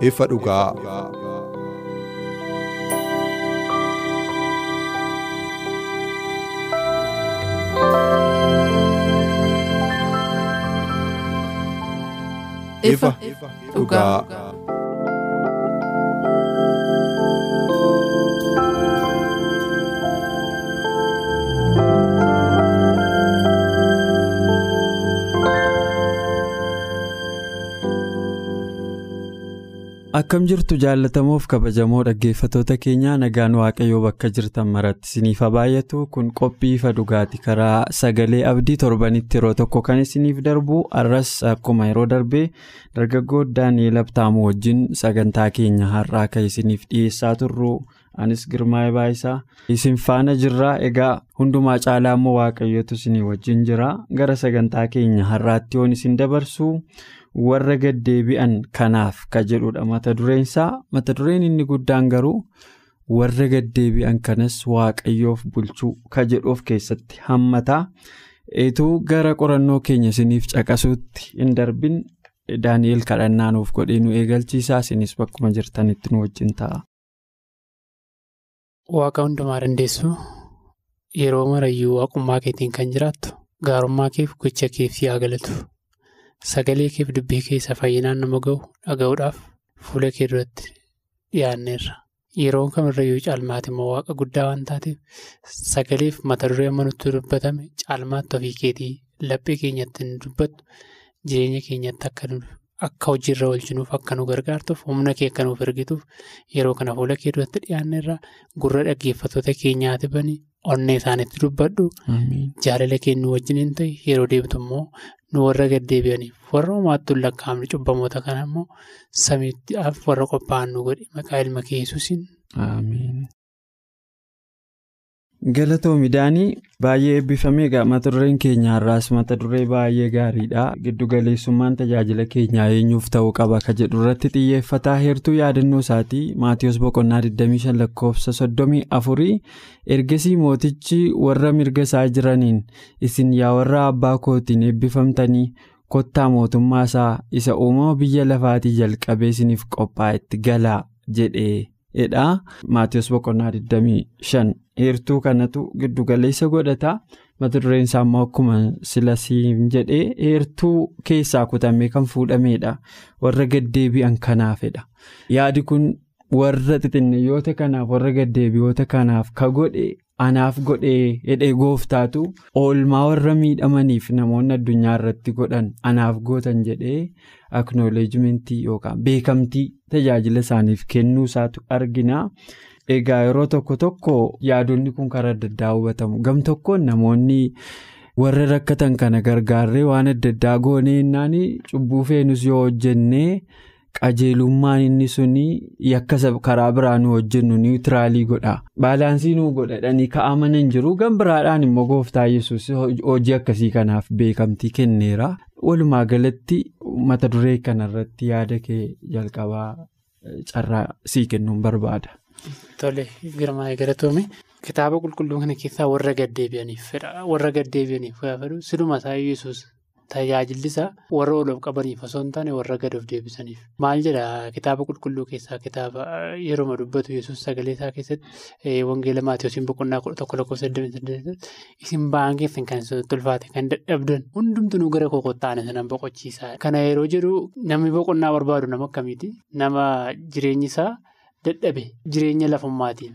Ifa dhugaa. ifa dhugaa. Akkam jirtu jaalatamuuf kabajamoo dhaggeeffatoota keenyaa nagaan waaqayyoo bakka jirtan maratti isiniif baay'atu kun qophii ifa dhugaati. Karaa sagalee abdii torbanitti yeroo tokko kan isiniif darbu arras akkuma yeroo darbee dargaggoo daani'eel abtaamuu wajjin sagantaa keenya har'aa kan isiniif dhiyeessaa turru. Anis girmaa'ee baayisaa isin faana jirraa? Egaa hundumaa caalaa immoo waaqayyootu isinii wajjin jira. Gara sagantaa keenya har'aatti yoon isin dabarsu. Warra gaddeebi'an kanaaf ka jedhudha mata dureensaa mata dureen inni guddaan garuu warra gaddeebi'an kanas waaqayyoof bulchuu ka jedhuuf keessatti hammataa. Eetuu gara qorannoo keenya isiniif caqasuutti hin darbin. Daani'eel kadhannaa nuuf godhee nu eegalchiisaa. Isinis bakkuma jirtanitti nu wajjin ta'a. Waaqa hundumaa dandeessu. Yeroo marayyuu waaqummaa keetiin kan jiraattu gaarummaa keef gocha keef yaa galatu. Sagalee keef dubbii keessa fayyinaan nama ga'u dhaga'uudhaaf fuula kee duratti dhiyaanneerra. Yeroon kamirrayyuu caalmaati immoo waaqa guddaa waan taateef sagaleef mata duree amma nutti dubbatame caalmaatti ofii keetii laphee keenyatti dubbattu jireenya keenyatti akka hojiirra oolchinuuf akka nu gargaartuuf humna kee akka nuuf ergituuf yeroo kana fuula kee duratti dhiyaanneerra gurra dhaggeeffattoota keenyaati banii onnee isaaniitti dubbadhu. Jaalala keenya wajjin ta'e yeroo deemtu immoo. nu warra gaddeebi'aniif warra homaattuu lakkaa'amne cubbamoota kana immoo samiidhaaf warra qophaa'an nu godhe maqaa ilma kee yesuusin. Galatoomi daanii baay'ee eebbifamee egaa mata dureen keenya har'aas mata duree baay'ee gaariidha giddu galeessummaan tajaajila keenyaa eenyuuf ta'uu qaba ka jedhu irratti xiyyeeffataa heertuu yaadannoo isaatii maatiyoos boqonnaa 25 lakkoofsa 34 ergasii mootichi warra mirga isaa jiraniin isin yaa warra abbaa kootiin eebbifamtanii kottaa mootummaa isaa isa uumama biyya lafaatii jalqabee isiniif qophaa'etti galaa jedhee. Dha maatiyoos boqonnaa 25 heertuu kanatu giddugaleessa godhata. Mata dureen isaa immoo akkuma silasiin jedhee heertuu keessaa kutamee kan fuudhamedha warra gaddeebi'an kanaafidha yaadi kun warra xixinniyoota kanaaf warra gaddeebi'oota kanaaf ka godhe anaaf godhee hidhee gooftaatu oolmaa warra miidhamaniif namoonni addunyaa irratti godhan anaaf gootan jedhee aknooleejimentii yookaan beekamtii tajaajila isaaniif kennuu isaatu argina. Egaa yeroo tokko tokko yaadonni kun karaa adda addaa hubatamu gam tokkoon namoonni warra rakkatan kana gargaarree waan adda addaa goonee innaan cubbuu feenus yoo hojjennee. Qajeelummaan inni suni yakka karaa biraa nu hojjennu niwutiraalii godha. Baalaansii nu godhadhanii ka'amanan jiru. Gan biraadhaan immoo gooftaa yesus hojii akkasii kanaaf beekamtii kenneera. Walumaa galatti mata duree kanarratti yaada kee jalqabaa carraa sii kennuun barbaada. Tole girmaa'ee galatoome kitaaba qulqulluu kana keessaa warra gaddeebi'aniif fedha warra gaddeebi'aniif fedhu. Siduma isaa yesus Tajaajilli isaa warra olof qabaniif osoo hin taane warra gad of deebisaniif. Maal jedha kitaaba qulqulluu keessaa kitaaba yeroo dubbatu yesus sagalee isaa keessatti wangeela maatiyoosiin boqonnaa kudha tokko lakkoofsa 88 isin ba'aan keessan kan tolfaate kan dadhabdan hundumtuu gara koo kottaane sanan boqochiisaa. Kana yeroo jedhu namni boqonnaa barbaadu nama akkamiiti? Nama jireenyi isaa dadhabe jireenya lafummaatiin.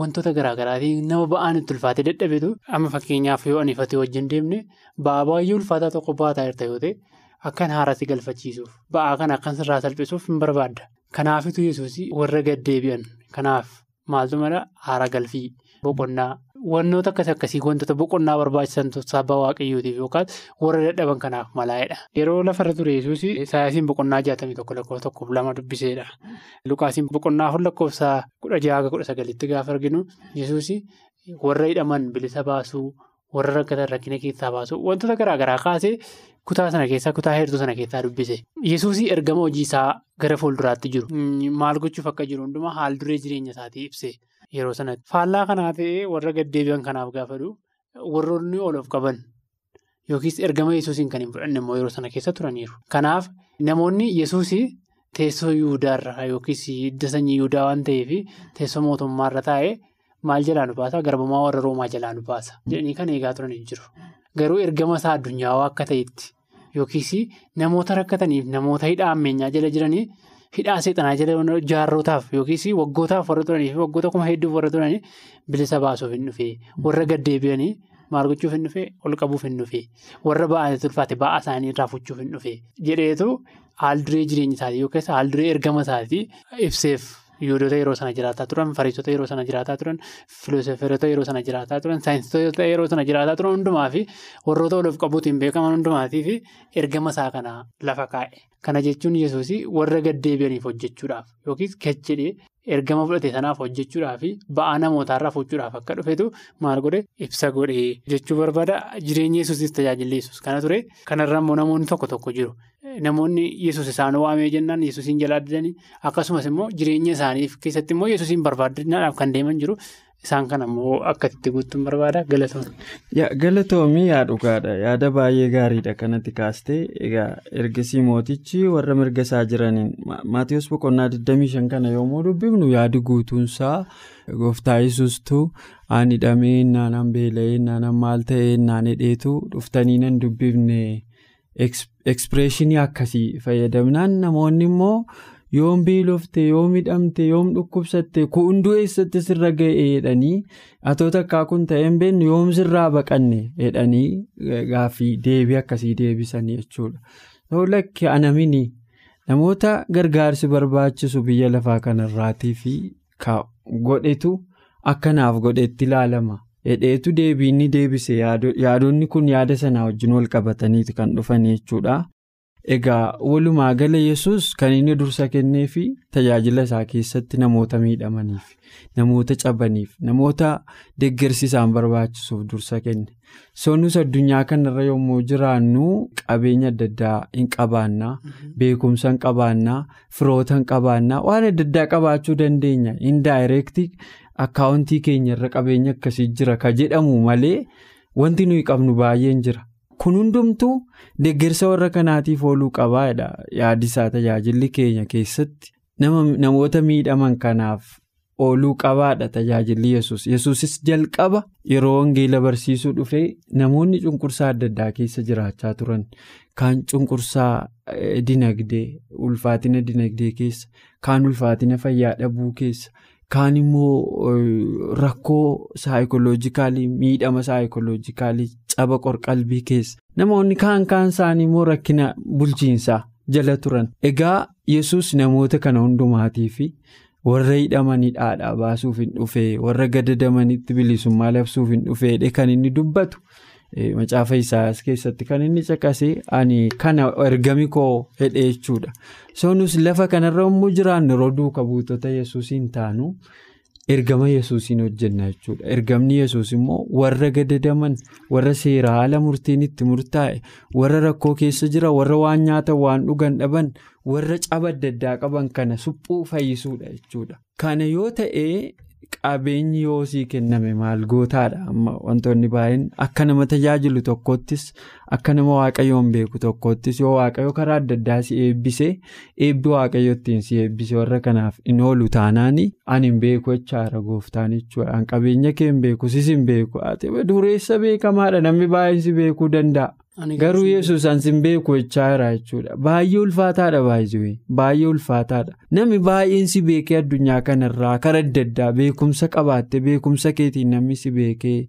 Wantoota garaagaraatiin nama ba'aan itti ulfaatee dadhabetu amma fakkeenyaaf yoo anifatee wajjin deemne ba'aa baay'ee ulfaataa tokko baataa jirta yoo ta'e akkan haaratti galfachiisuuf ba'aa kana akkan sirraa salphisuuf hin barbaadda. Kanaafitu yesuus warra gaddeebi'an kanaaf maaltu mala haara galfii boqonnaa wantoota akkas akkasii wantoota boqonnaa barbaachisan saba waaqayyootiif yookaan warra dadhaban kanaaf malaa'edha. Yeroo lafarra ture yesuus Isaayyaasiin boqonnaa jaatamii tokko lakkoofsa tokkoof lama dubbiseedha. Lukaasiin boqonnaa afur lakkoofsa kudha jaha kudha sagalitti gaafa arginu yesuus warra hidhaman bilisa baasuu warra rakkatan rakkina keessaa baasuu wantoota garaagaraa kaasee kutaa sana keessaa kutaa heertuu sana keessaa dubbise. Yesuus ergama hojii isaa gara fuulduraatti jiru. Maal gochuuf akka jiru hundumaa haal duree jireenya isaatii ibse. Yeroo sanatti faallaa kanaa ta'ee warra gaddeebi'an kanaaf gaafadhu warroonni ooluf qaban yookiis ergama yesuusiin kan hin fudhanne immoo yeroo sana keessa turaniiru. Kanaaf namoonni yesuus teessoo Yihudaarra yookiis hidda sanyii Yihudaa waan ta'eef teessoo mootummaarra taa'ee maal jalaa nu baasa garbamaa warra Roomaa jalaa nu baasa jedhanii kan eegaa turan hin jiru. Garuu ergama isaa addunyaawaa akka ta'etti yookiis namoota rakkataniif namoota hidhaa ammeenyaa jala jiranii. Hidhaa seexanaa jala jaarrotaaf yookiis waggootaaf warra turanii fi waggoota kuma hedduuf warra turanii bilisa baasuuf hin dhufee warra gaddeebi'anii maal gochuuf hin dhufee ol qabuuf hin dhufee warra ba'anii ulfaate ba'aa isaanii irraa fuchuuf hin dhufee jedheetu haal duree jireenya isaatii yookiis haal duree ergama isaatii ibseef Yihudoota yeroo sana jiraataa turan fariisota yeroo sana jiraataa turan filoosoferota yeroo sana jiraataa turan saayinsistoota yeroo sana jiraataa turan hundumaa fi warroota ol qabuutiin beekaman hundumaatii fi ergama isaa kana lafa kaa'e. Kana jechuun yesuus warra gaddeebi'aniif hojjechuudhaaf yookiis jedhee ergama fudhate sanaaf hojjechuudhaaf ba'aa namootaarraa fuuchuudhaaf akka dhufetu maal godhe ibsa godhe jechuu barbaada jireenya yesuusis tajaajilli yesuus kana ture kanarra immoo namoonni tokko tokko jiru. Namoonni yesus isaan waamee jennaan yesuusiin jalaa didanii akkasumas immoo jireenya isaaniif keessatti immoo yesuusiin barbaadanaadhaaf kan deeman jiru isaan kana immoo akkasitti guutuun barbaada galatoomii. Galatoomii yaa dhugaadha yaada baay'ee gaariidha kanatti kaastee egaa ergasii mootichi warra mirga isaa jiraniin maatiyoos boqonnaa 25 kana yommuu dubbifnu yaadi guutuunsaa gooftaa yesuustuu aan hidhamee naan beela'ee naan maal ta'ee naan hidheetu dhuftanii nan dubbifne. Ekspireeshinii akkasii fayyadamnaan namoonni immoo yoom beelofte yoom hidhamte yoom dhukkubsatte hunduu eessatti sirra ga'e jedhanii atoota akka kun ta'een beeknu yoom sirraa baqanne jedhanii gaaffii deebii akkasii deebisanii jechuudha. Lakki anamini namoota gargaarsi barbaachisu biyya lafaa kanarraatii fi godhetu akkanaaf godhetti ilaalama. Hedheetu deebiinni deebise yaadonni kun yaada sanaa wajjin wal qabataniiti kan dhufan jechuudha. Egaa walumaa gala yesus kan inni dursa kennee fi tajaajila isaa keessatti namoota miidhamaniif namoota cabaniif namoota deeggarsi isaan barbaachisuuf dursa kenne. Sonus addunyaa kanarra yommuu jiraannu qabeenya adda addaa hin qabaannaa beekumsa hin qabaannaa firoota hin qabaannaa waan adda addaa qabaachuu dandeenya indaayireektii. Akkaawuntii keenya irra qabeenya akkasii jira ka jedhamu malee wanti nuyi qabnu baay'een jira. Kun hundumtuu deeggarsa warra kanaatiif ooluu qabaa yaadisaa tajaajilli keenya keessatti namoota miidhaman kanaaf ooluu qabaadha tajaajilli yesus yesusis jalqaba yeroo wangeela barsiisuu dhufee namoonni cunqursaa adda addaa keessa jiraachaa turan kaan cunqursaa dinagdee ulfaatina dinagdee keessa kaan ulfaatina fayyaa dhabuu keessa. Kaan immoo rakkoo saayikoloojikaalii miidhama saayikoloojikaalii caba qorqalbii keessa namoonni kaan kaan isaanii immoo rakkina bulchiinsaa jala turan. Egaa yesus namoota kana hundumaatii fi warra hidhamanii dhaadhaa baasuuf hin dhufee warra gadadamanitti bilisummaa labsuuf hin dhufeedhe kan inni dubbatu. Macaafa isaas keessatti kan inni caqasee ani kana ergami koo hedhee jechuudha. Sonus lafa kanarra yommuu jiraannu yeroo duuka buutota yesuusiin taanu ergama yesuusiin hojjenna jechuudha. Ergamni yesuus immoo warra gadadaman warra seera haala murtiin itti murtaa'e warra rakkoo keessa jira warra waan nyaatan waan dhugan dhaban warra caba adda addaa qaban kana suphuu fayyisuudha jechuudha. Kana yoo ta'e. Qabeenyi yoo sii kenname maal gootaadha? Amma wantoonni baay'een akka nama tajaajilu tokkottis akka nama waaqayyoon beeku tokkottis yoo waaqayyo karaa adda addaa si eebbise eebbi waaqayyo ittiin si eebbise warra kanaaf hin oolu taanaani ani hin beeku jechaadha gooftaan jechuudha. Qabeenya kee hin beeku sis hin beeku. Dureessa beekamaadha. Namni baay'een si beekuu danda'a. Garuu yesus an sin beeku jechaa jira jechuudha. Baay'ee ulfaataadha baay'ee baay'ee ulfaataadha. Namni baay'een si beekee addunyaa kanarraa karaa adda addaa beekumsa qabaatte beekumsa keetiin namni si beekee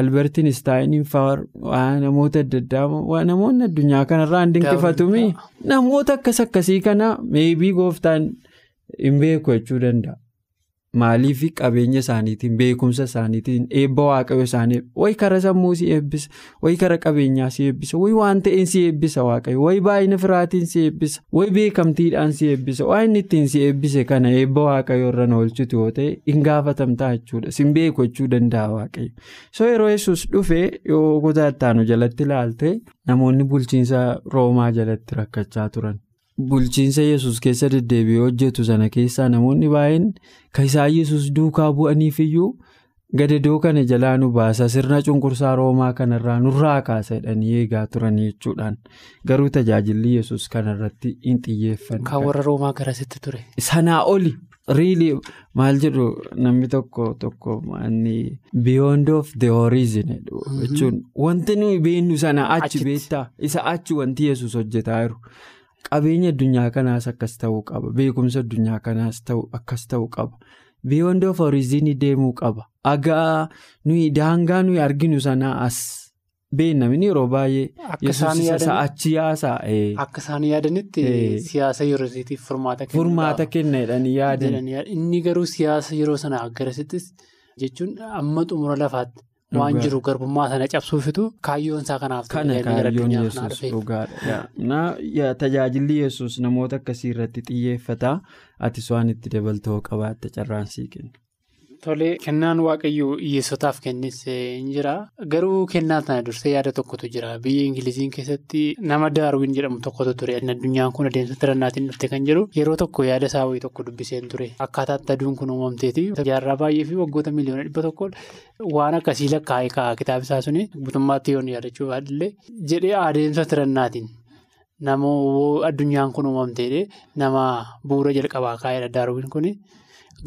Albertiin Istaayiniin fa'aa namoota adda addaa namoonni addunyaa kanarraa hin dinqifatumi. Namoota akkas akkasii kana meebii gooftaan hin beeku jechuu danda'a. Maaliif qabeenya isaaniitiin beekumsa isaaniitiin eebba waaqayyo isaanii wayi kara sammuu si eebbisa wayi kara qabeenyaa si eebbisa wayi waan ta'een si eebbisa waaqayyo wayi baay'ina firaatiin si eebbisa wayi beekamtiidhaan si eebbisa waan inni ittiin si eebbise kana eebba waaqayyo irra oolchutu yoo ta'e hin gaafatamtaa jechuudha sin beeku jechuu danda'a waaqayyo so yeroo yesus dhufee yoo kutaa ittaanu jalatti ilaalte namoonni bulchiinsa roomaa jalatti rakkachaa turan. Bulchiinsa yesus keessa deddeebi'ee hojjetu sana keessaa namoonni baay'een kan isaan yesus duukaa bu'aniifiyyuu gadadoo kana jalaa nu baasa. Sirna cunqursaa roomaa kanarraa nurraa kaasa jedhanii eegaa turan jechuudhaan garuu tajaajilli yesus kanarratti hin xiyyeeffanne. Kan warra roomaa garasitti ture. Sanaa oli? Riilii maal jedhu? Namni tokko tokko beyond of the horizon jechuun wanti nuyi beennu sana achi beektaa? Isa achi wanti yesus hojjetaa jiru. Qabeenya addunyaa kanaas akkas ta'uu qaba. Beekumsa addunyaa kanaas akkas ta'uu qaba. Beyond of horizon deemuu qaba. Agaa nuyi daangaa nuyi arginu sanaa as beennamni yeroo baay'ee achi yaasaa. Akka isaan yaadanitti siyaasa yeroo isaatiif furmaata kenna. Furmaata kenna jedhanii yaadan. Inni garuu siyaasa yeroo sanaa garasittis jechuun amma xumura lafaatti. Waan jiru garbummaa sana cabsuufitu kaayyoon isaa kanaaf Kana kaayyoon yesus dhugaadha. Tajaajilli yesus namoota akkasii irratti xiyyeeffata. Atis waan itti dabaltoo qabaatte carraan sii kenna. Tolee kennaan waaqayyoo hiyyeessotaaf kennis hin jira. Garuu kennaa sana dursee yaada tokkotu jira. Biyya Ingiliziin keessatti nama Daarwin jedhamu tokkotu ture. Addunyaan kun adeemsa tirannaatiin dhufte kan jedhu yeroo tokko yaada isaa wayii tokko dubbiseen ture. Akkaataatti aduun kun uumamteeti. Jaarraa baay'ee fi waggoota miliyoona dhibba tokko waan akkasii lakkaa'ee kaa'aa kitaaba isaa suni guutummaatti yoon yaadachuu baadillee jedhee adeemsa tirannaatiin namoo addunyaan kun uumamteedhe nama bu'uura jalqabaa kaa'edha Daarwin kuni.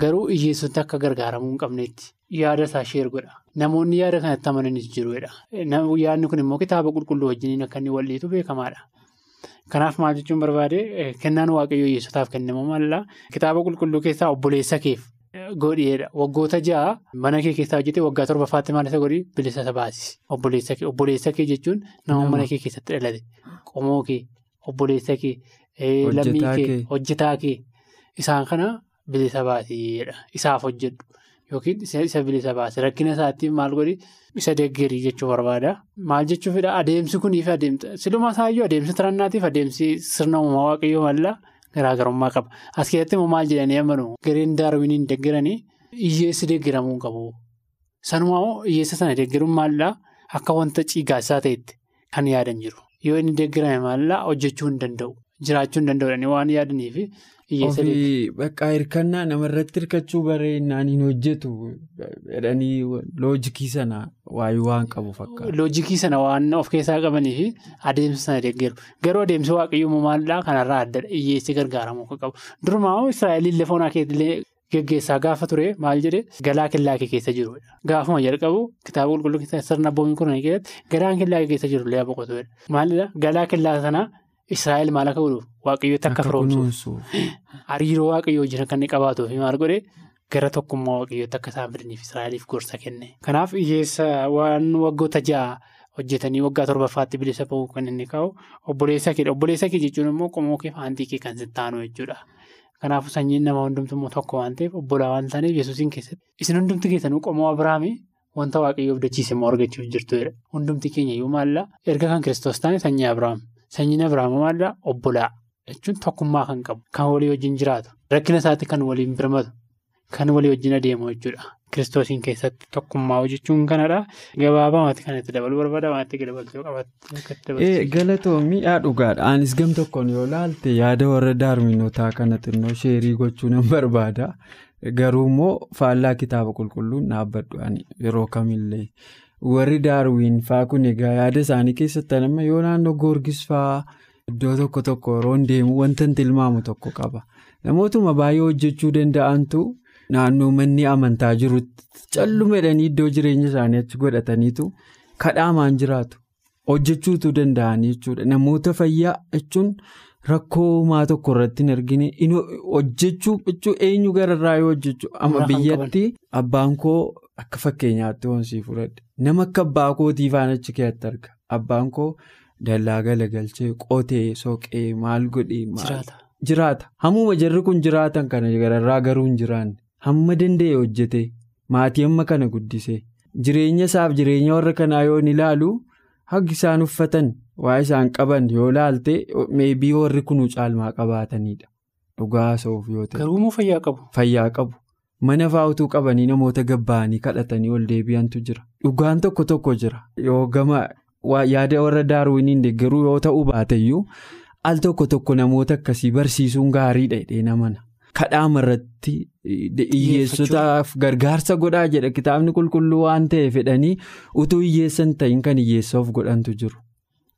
Garuu hiyyeessonni akka gargaaramuu hin qabneetti yaada isaa sheer godha. Namoonni yaada kanatti amananis jiruudha. Yaadni kun immoo kitaaba qulqulluu wajjiniin akka inni wal'iitu beekamaadha. Kanaaf maal jechuun barbaade kennaan waaqayyoo hiyyeessotaaf kennamu mallaa kitaaba qulqulluu keessaa obboleessa keef godheedha. Waggoota ja'a mana kee keessaa hojjete waggaa torbaffaatti maal isa godhi bilisa isa baasisi. Obboleessa kee jechuun nama mana kee keessatti dhalate. Qomoo kee, obboleessa kee, lammii kee, hojjetaa kee isaan kana. Bilisa baasiidha. Isaaf hojjedhu yookiin isa bilisa baase rakkina isaatti maal godhi isa deeggarii jechuu barbaada. Maal jechuufidha adeemsi kunii fi adeemsa silumaa isaayyuu adeemsi tirannaatiif adeemsi sirna uumaa waaqayyoo mallaa garaagarummaa qaba. As keessatti immoo maal jedhanii amanu gareen daarwiniin deeggaranii hiyyeessi deeggaramuu qabu. Sanumaa hiyyeessa sana deeggaruun maallaa akka wanta ciigaasaa ta'etti kan yaadan jiru. Yoo inni deeggarame maallaa hojjechuu hin danda'u. Jiraachuu hin danda'u waan yaadaniif. Ofii bakka hirkannaa namarratti hirkachuu bareennaan hin hojjetu jedhanii loojikii sana waayee waan qabu fakkaata. Loojikii sana waan of keessaa qabanii fi adeemsa sana deeggaru. Garuu adeemsi waaqayyoo maallaa kanarraa addadha. Hiyyeessi gargaaramuu kan qabu. Durumaa Israa'eliin lafa onaa keessatti geggeessaa gaafa ture maal jedhee galaa killaa kee keessa jirudha. Gaafuma jalqabu kitaaba qulqulluu keessatti sirna boomii kunii keessatti galaan killaa kee keessa jiru lee boqotudha. Maalidhaa galaa killaa sanaa. Israa'el maal akka godhu waaqayyootti akka firoomsuuf hariiroo waaqayyoo wajjin akka inni qabaatuuf maal godhe gara tokkummaa waaqayyootti akka isaan fidaniif Israa'eliif gorsa kenne. Kanaaf hiyyeessa waan waggoota ja'a hojjetanii waggaa torbaffaatti bilisa ba'uu kan inni kaa'u obboleessa keedha. Obboleessa kee jechuun immoo qomoo kee faantii kee kan sittaanu jechuudha. Kanaafuu sanyiin nama hundumtuu tokko waan ta'eef obbolaa waan taaneef yesuusiin keessatti isin hundumti keessanuu qomoo Abiraamii wanta waaqayyoof dachiise immoo argachuuf jirtudha. Hundumti keenya iyyuu maallaa erga kan kiristoos taane sanyii Abiraam. Sanyiin Abiraam maallaa obbolaa jechuun tokkummaa kan qabu kan walii wajjin jiraatu rakkina isaatti kan waliin birmatu kan walii wajjin adeemu jechuudha. Kiristoosiin keessatti tokkummaa hojjechuun kanadha. Gabaabamatti kan itti dabaluu barbaada waan itti dabaltuu qabatte. Galatoomii yaa dhugaadha. Anis gam tokkoon yoo laalte yaada warra daarminotaa kana xinnoo sheerii gochuu nan barbaada. Garuu immoo faallaa kitaaba qulqulluun dhaabbadhu yeroo kamillee. Warri daarwiin faa kun egaa yaada isaanii keessatti nama yoo naannoo goorgis faa iddoo tokko tokko yeroo deemu wanta tilmaamu tokko qaba. Namootuma baay'ee hojjechuu danda'antu naannoo manni amantaa jirutti callumedhanii iddoo jireenya isaanii achi godhataniitu kadhaamaan jiraatu. Hojjechuutu danda'anii jechuudha. Namoota fayyaa jechuun rakkoo maa tokko irratti hin argine. Hojjechuu jechuun eenyu gararraa yoo hojjechuu amma biyyatti abbaan koo. Akka fakkeenyaatti hoonsii fudhadhe. Nama akka abbaa kootii faana achi keessatti arga. Abbaan koo dallaa galagalchee qotee soqee maal godhee jiraata. Hammuma jarri kun jiraatan kana gararraa garuu hin jiraanne. Hamma danda'e hojjete maatii amma kana guddise jireenya isaaf jireenya warra kanaa yoo ilaalu haggi isaan uffatan waa isaan qaban yoo laalte meebii warri kunuu caalmaa qabaatanidha dhugaa haasa'uuf yoo ta'e. Garuu fayyaa qabu. Fayyaa qabu. Mana fa'aatuu qabanii namoota gabba'anii kadhatanii ol deebi'antu jira. Dhugaan tokko tokko jira. Yoo gama yaada warra daaruuniin deeggaruu yoo ta'uu baateyyuu al tokko tokko namoota akkasii barsiisuun gaariidha jedhee namana. Kadhaama irratti hiyyeessotaaf gargaarsa godhaa jedha kitaabni qulqulluu waan ta'e fedhanii utuu hiyyeessan ta'in kan hiyyeessoof godhantu jiru.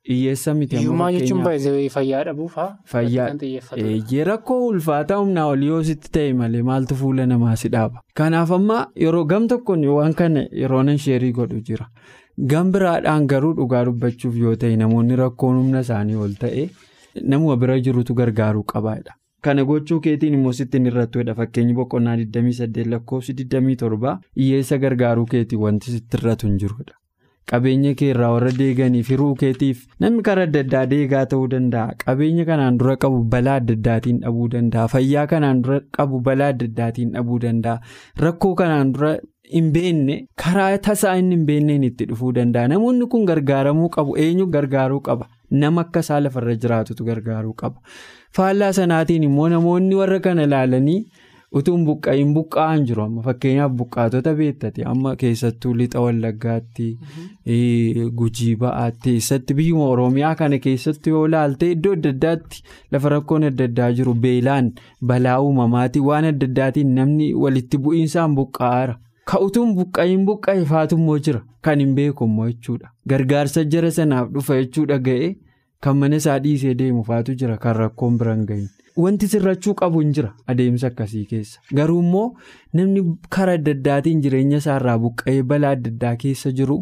Hiyyeessa miti Hiyyummaa jechuun baay'ee fayyaa dhabuufaa. Fayyaa rakkoo ulfaataa humnaa olii yoo sitti ta'e malee maaltu fuula namaa si dhaaba. Kanaaf amma yeroo gam tokkoon waan kana yeroo nan sheerii godhu jira. Gam biraadhaan garuu dhugaa dubbachuuf yoo ta'e namoonni rakkoon humna isaanii ol ta'e namuma bira jirutu gargaaruu qabaadha. Kana gochuu keetiin immoo sittiin irrattuudha fakkeenyi boqonnaa 28 lakkoofsi 27 hiyyeessa gargaaruu keetiin wanti sitti irratu hin jirudha. Qabeenya kee irraa warra deeganii firuu keetiif namni karaa adda addaa deegaa ta'uu danda'a. Qabeenya kanaan dura qabu balaa adda addaatiin dhabuu danda'a. Fayyaa kanaan dura qabu balaa adda addaatiin dhabuu danda'a. Rakkoo kanaan dura hin beekne karaa tasaa inni hin beekneen itti dhufuu danda'a. Namoonni kun gargaaramuu qabu. Eenyu gargaaruu qaba? Nama akka isaa lafarra jiraatutu gargaaruu qaba. Faallaa sanaatiin immoo namoonni warra kana ilaalanii. Utuun buqqa'iin buqqa'an jiru amma. Fakkeenyaaf buqqaatota beektati. Amma keessattuu lixa wallaggaatti gujii ba'aatti eessatti biyyuma oromiyaa kana keessatti yoo ilaalte iddoo adda addaatti lafa rakkoon adda addaa jiru. Beelaan balaa uumamaatiin waan adda addaatiin namni walitti bu'iinsaan buqqa'aara ka'utuun buqqa'iin buqqa'e faatummoo jira. Kan hin beekummoo jechuudha. Gargaarsa jara sanaaf dhufa jechuudha ga'e kan mana isaa dhiisee deemu faatu jira kan rakkoon biraan gahin. Wanti sirrachuu qabu hin jira adeemsa akkasii keessa. Garuu immoo namni karaa adda addaatiin jireenya isaarraa buqqa'ee balaa adda addaa keessa jiru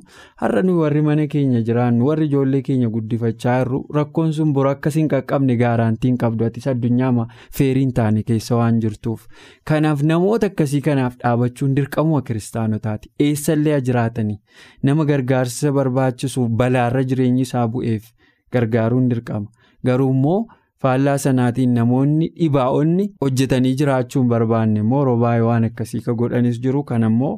har'a nuyi warri mana keenya jiraannu warri ijoollee keenya guddifachaa jirru rakkoon sun bor akkas hin qaqqabne gaaraantiin qabdu atis addunyaa feeriin taane keessa waan jirtuuf. Kanaaf namoota akkasii kanaaf dhaabachuun dirqamuma kiristaanotaati. Eessallee jiraatanii nama gargaarsa barbaachisu balaarra jireenyi isaa bu'eef gargaaruun dirqama. Garuu immoo. Faallaa sanaatiin namoonni dhibaa'onni hojjetanii jiraachuun barbaanne immoo robaayee waan akkasii ka godhanis jiru kan ammoo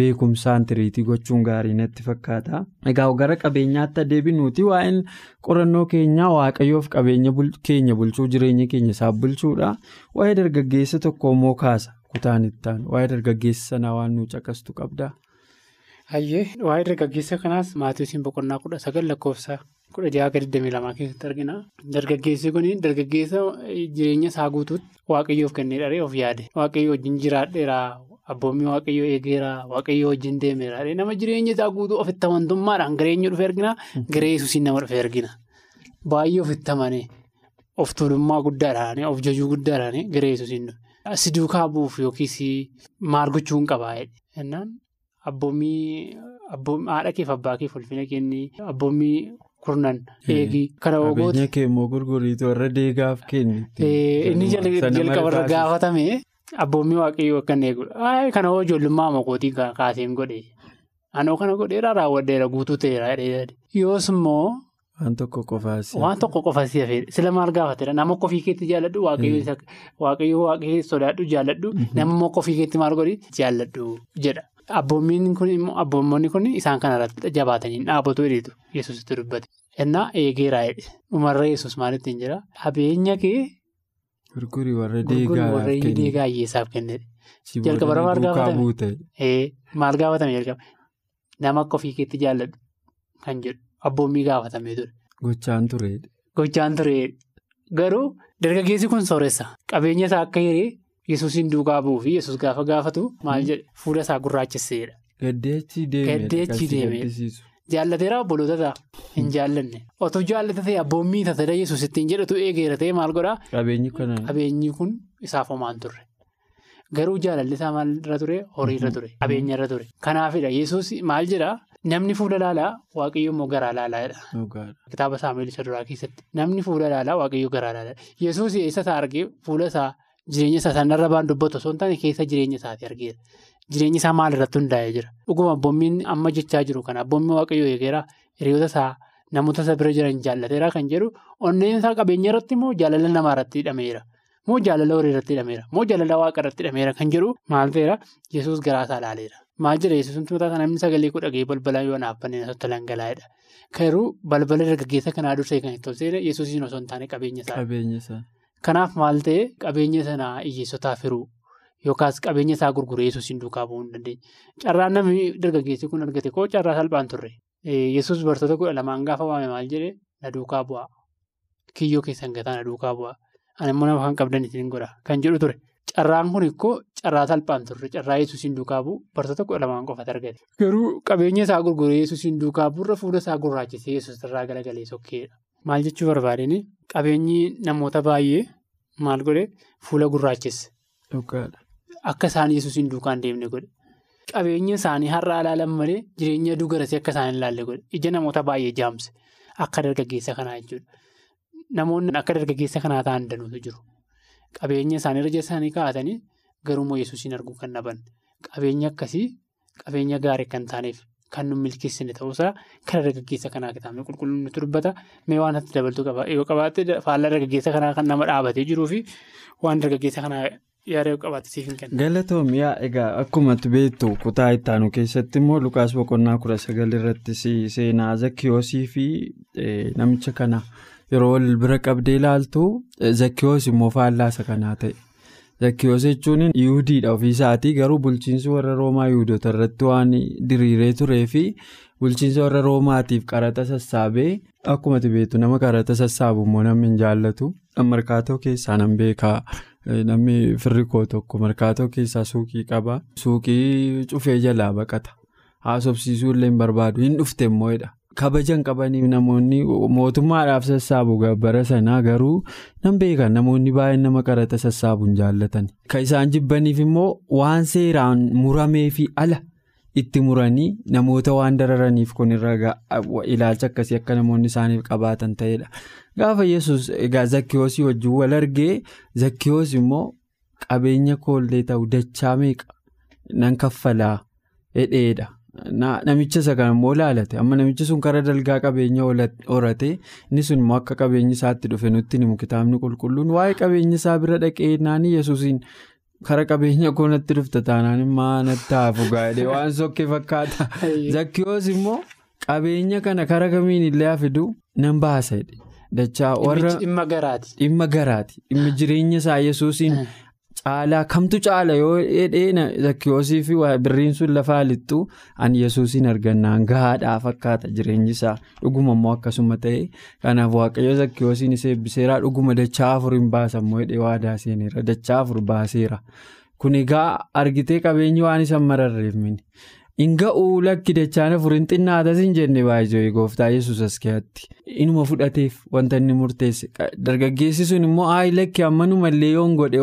beekumsaan tiriitii gochuun gaarii natti fakkaata. Egaa gara qabeenyaatti adeebinuuti waa'een qorannoo keenyaa waaqayyoof qabeenya keenya bulchuu jireenya keenya isaaf bulchuudha. Waa'ee dargaggeessa tokko immoo kaasa kutaan ittaan waa'ee dargaggeessa sanaa waan nu caqastu qabda. Hayyee waa'ee dargaggeessa kanaas maatiiwwan boqonnaa kudha sagal lakkoofsa. Kudha jaha damee lamaa keessatti argina. Dargaggeessi kun dargaggeessa jireenya isaa guutuutti waaqayyoof kenneedha of yaade. Waaqayyo wajjin jiraadheera. Abboommii waaqayyoo eegeera. Waaqayyo wajjin deemeera. Nama jireenya isaa guutuu ofitti amantummaadhaan gareenyu dhufee argina. Garee yesuusiin nama dhufee argina. Baay'ee ofitti amane of tuulummaa guddaadhaan of jajuu guddaadhaan garee yesuusiin dhufe. Si duukaa bu'uuf yookiis maal gochuu hin qabaa jennaan abboommii haadha keef abbaa keef ulfina kenni abboommii. Kurnan eegii kana ogooti. Qabeenya kee immoo gurguriitu warra deegaaf kenni. Inni jalqabarra gaafatame abboommii waaqayyoo akka inni eegudha. Kana hoo ijoollummaa makootii kaaseen godhe. Anoo kana godheera raawwadheera guutuu ta'eera. Yoos immoo. Waan tokko qofaas. Waan tokko qofaas hafeera. Sila maal gaafatedha? Nama ofii keetti jaalladhu waaqayyoo waaqayyoo sodaadhu jaalladhu nama ofii keetti maal godhi jaalladhu jedha. Abboommiin kun immoo abboommonni kun isaan kanarratti jabaatanii dhaabatu jedhetu yesusitti dubbate. Innaa eegeeraa jedhe dhumarra yesus maalitti hin jira? Qabeenya kee. Gurgurii warra deegaa hiyyeessaaf kennedha. Jalqabarra maal gaafatame? Maal gaafatame jalqaba? Nama akka ofii keetti jaalladhu kan jedhu abboommii gaafatamee ture. Gochaan tureedha. Gochaan tureedha. Garuu dargaggeessi kun sooressa. Qabeenya isaa akka hiree. Yesuusiin duukaa bu'uu fi yesus gaafa gaafatu maal jedhe? Fuula isaa gurraachesseedha. Gaddeechi deemee. Jaallateera obboloota ta'a? Hin jaallanne. Otoo jaallate ta'e abboommii taatee yesus ittiin jedhatu eegeera ta'e maal godhaa. Qabeenyi kun isaaf homaan turre. Garuu jaalalli isaa maalirra ture? Horiirra ture. Qabeenyarra ture. Kanaafidha. Yesus maal jedhaa? Namni fuula laalaa waaqayyo immoo garaa laalaadha. Kitaaba saamu'eel isa duraa keessatti. Namni fuula laalaa waaqayyo garaa laalaadha yesus eessa isaa argee fuula isaa. Jireenya isaa sanarra baan dubbatu osoo hin taane keessa jireenya isaati argeera. Jireenyi isaa maalirratti hundaa'ee jira. Dhuguma abboommiin amma jechaa jiru kana abboommiin waaqayyoo eegeera hiriyoota isaa namoota isa bira jiran jaallateera kan jedhu? Onneen isaa qabeenya irratti immoo jaalala namaa irratti hidhameera. moo jaalala horii irratti hidhameera? Moo jaalala waaqa irratti hidhameera kan jedhu maal ta'eera? Yesus garaasaa ilaaleera. Maal jedha? Yesus mataa isaa namni sagalee kudha gahee balbalaa yoo naaf banneen osoo dhangalaa'edha garuu balbala dargaggeessa kanaa dursee kan itti tolseera yesuusiin osoo hin taane qabeenya isaa kanaaf maal ta'e qabeenya sanaa hiyyeessotaaf hiruu yookaas qabeenya isaa gurguree yesuusiin duukaa bu'uu hin dandeenye carraan namni dargaggeessi kun argate koo carraa salphaan turre. Yesus bartoota kudha lamaan gaafa waame maal jedhee na duukaa bu'aa kiyyoo keessan gataa na duukaa bu'aa ani immoo nama kan qabdan isin godha. Kan jedhu ture. Carraan kun ikkoo carraa salphaan turre. Carraa yesuusiin duukaa bu'u. Bartoota kudha lamaan qofatu argate garuu qabeenya isaa gurguree yesuusiin duukaa bu'urra fuula isaa gurraachisee yesuus irraa galagalee sokkeedha maal jechuu barbaadeen qabeenyi namoota baay'ee maal godhe fuula gurraachise. Akka isaan yesuusiin duukaan deemne godhe qabeenya isaanii har'a ilaalan malee jireenya dugarasii akka isaan ilaalle godhe ija namoota baay'ee jaamse akka dargaggeessa kanaa jechuudha. Namoonni akka dargaggeessa kanaa ta'an danuutu jiru. Qabeenya isaanii irra isaanii kaa'atanii garuu yesuusiin arguu kan dhaban qabeenya akkasii qabeenya gaarii kan taaneef kan nu milkeessine ta'uusaa kan dargaggeessa kanaa kitaabni qulqulluun nutti dubbata mee waan itti dabaltuu qaba yoo qabaatte faallaa dargaggeessa kanaa kan nama dhaabatee jiruu fi waan dargaggeessa kanaa. Galatoomii egaa akkuma beektu kutaa ittaanu keessatti immoo Lukaas boqonnaa kudha sagal irratti seenaa Zakkiyoosii fi namicha kana yeroo wal bira qabdee ilaaltu Zakkiyoos immoo faallaasa kanaa ta'e. Zakkiyoos jechuun Yihudiidha ofiisaatii garuu bulchiinsi warra Roomaa Yihudoota irratti waan diriiree turee fi bulchiinsa warra Roomaatiif qaraxa sassaabee akkuma beektu nama qaraxa sassaabu immoo namni hin jaallatu. Markaatoo keessaa nan beekaa. Namni firri koo tokko markaatoo keessaa suuqii qaba. Suuqii cufee jalaa baqata. Haasofsiisuu illee hin barbaadu. Hin dhufte immoodha. Kabajan qabaniif namoonni mootummaadhaaf sassaabu gabbara sanaa garuu nan beekan namoonni baay'een nama qaraxa sassaabu hin jaallatan. Kan isaan jibbaniif immoo waan seeraan muramee fi ala itti muranii namoota waan dararaniif kun irra ilaalcha akkasii akka namoonni isaaniif qabaatan ta'edha. Gaafa yesus egaa zakkiyoosii wajjin wal argee zakkiyoos immoo qabeenya koollee ta'u dachaa meeqa nan kaffalaa hedheedha. Namicha isa kan immoo ilaalate amma namichi sun karaa dalgaa qabeenya horate inni sun immoo akka qabeenyi isaatti dhufe nutti himu kitaabni qulqulluun waa'ee qabeenya isaa bira dhaqee naanii yesuusiin karaa qabeenya koonatti dhufte taanaan immoo natti hafu gaadhee waan sokkee fakkaata. Zakkiyoos immoo qabeenya kana karaa kamiin illee hafidu nan baasa. Dachaa warra. Dhimma garaati. Dhimma jireenya isaa yesuusiin caalaa kamtu caala yoo dheedhee zakkiyoosii fi birriin sun lafaa lixxu ani yesuusiin argannaan gahaadhaa fakkaata jireenyi isaa. Dhuguma immoo akkasuma ta'e kanaaf waaqayyo zakkiyoosiin isa eebbiseera dhuguma dachaa afur hin baasammoo hidhee waadaa seeneera dachaa afur baaseera. Kun egaa argitee qabeenyi waan isa mararreef mini. Inga'uu lakki dachaan afurin xinnaatas hin jenne baay'ee gooftaa yesuus as keetti inuma fudhateef wanta inni murteesse. Dargaggeessi sun immoo aayi lakki ammanumallee yoon godhe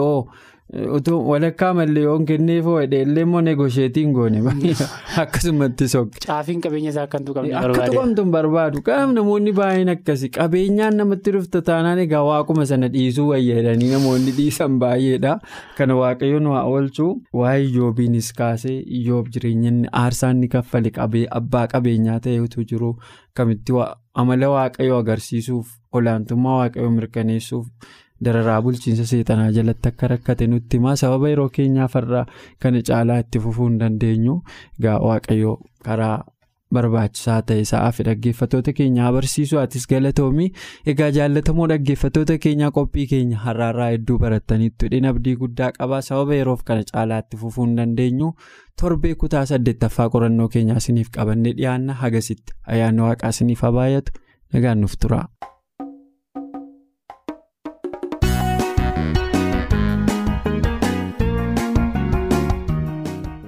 oo walakkaa mallee yoon kenneef oo illee immoo negosheetiin goone akkasumatti sokke. Caafiin qabeenya isaa akkantu qabne barbaade. Akka tuqamtu hin barbaadu qaama namoonni baay'een akkasi qabeenyaan namatti dhufta taanaan egaa waaquma sana dhiisuu wayyaadanii namoonni dhiisan baay'eedha kana waaqayyoon waa oolchuu waa'ee iyyoobiinis kaasee iyyoob jireenya aarsaa inni kaffale abbaa qabeenyaa ta'etu jiru kamitti amala waaqayyoo agarsiisuuf olaantummaa waaqayyoo mirkaneessuuf. Dararaa bulchiinsa seexanaa jalatti akka rakkate nutti himaa sababa yeroo keenyaaf irraa kana caalaa itti fufuu hin dandeenyu egaa waaqayyoo karaa barbaachisaa ta'e sa'aa fi dhaggeeffattoota keenya barsiisuu atis galatoomii. Egaa jaallatamoo dhaggeeffattoota keenyaa qophii keenya har'aarraa hedduu barattaniitu hidhiin abdii guddaa qabaa sababa yeroof kana caalaa itti fufuu hin dandeenyu. Torbee kutaa saddeettaffaa qorannoo keenyaa isiniif qabannee dhiyaanna. Hagasitti ayyaanni waaqaa isiniif habaayatu nagaan nuuf tura.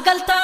عقلتها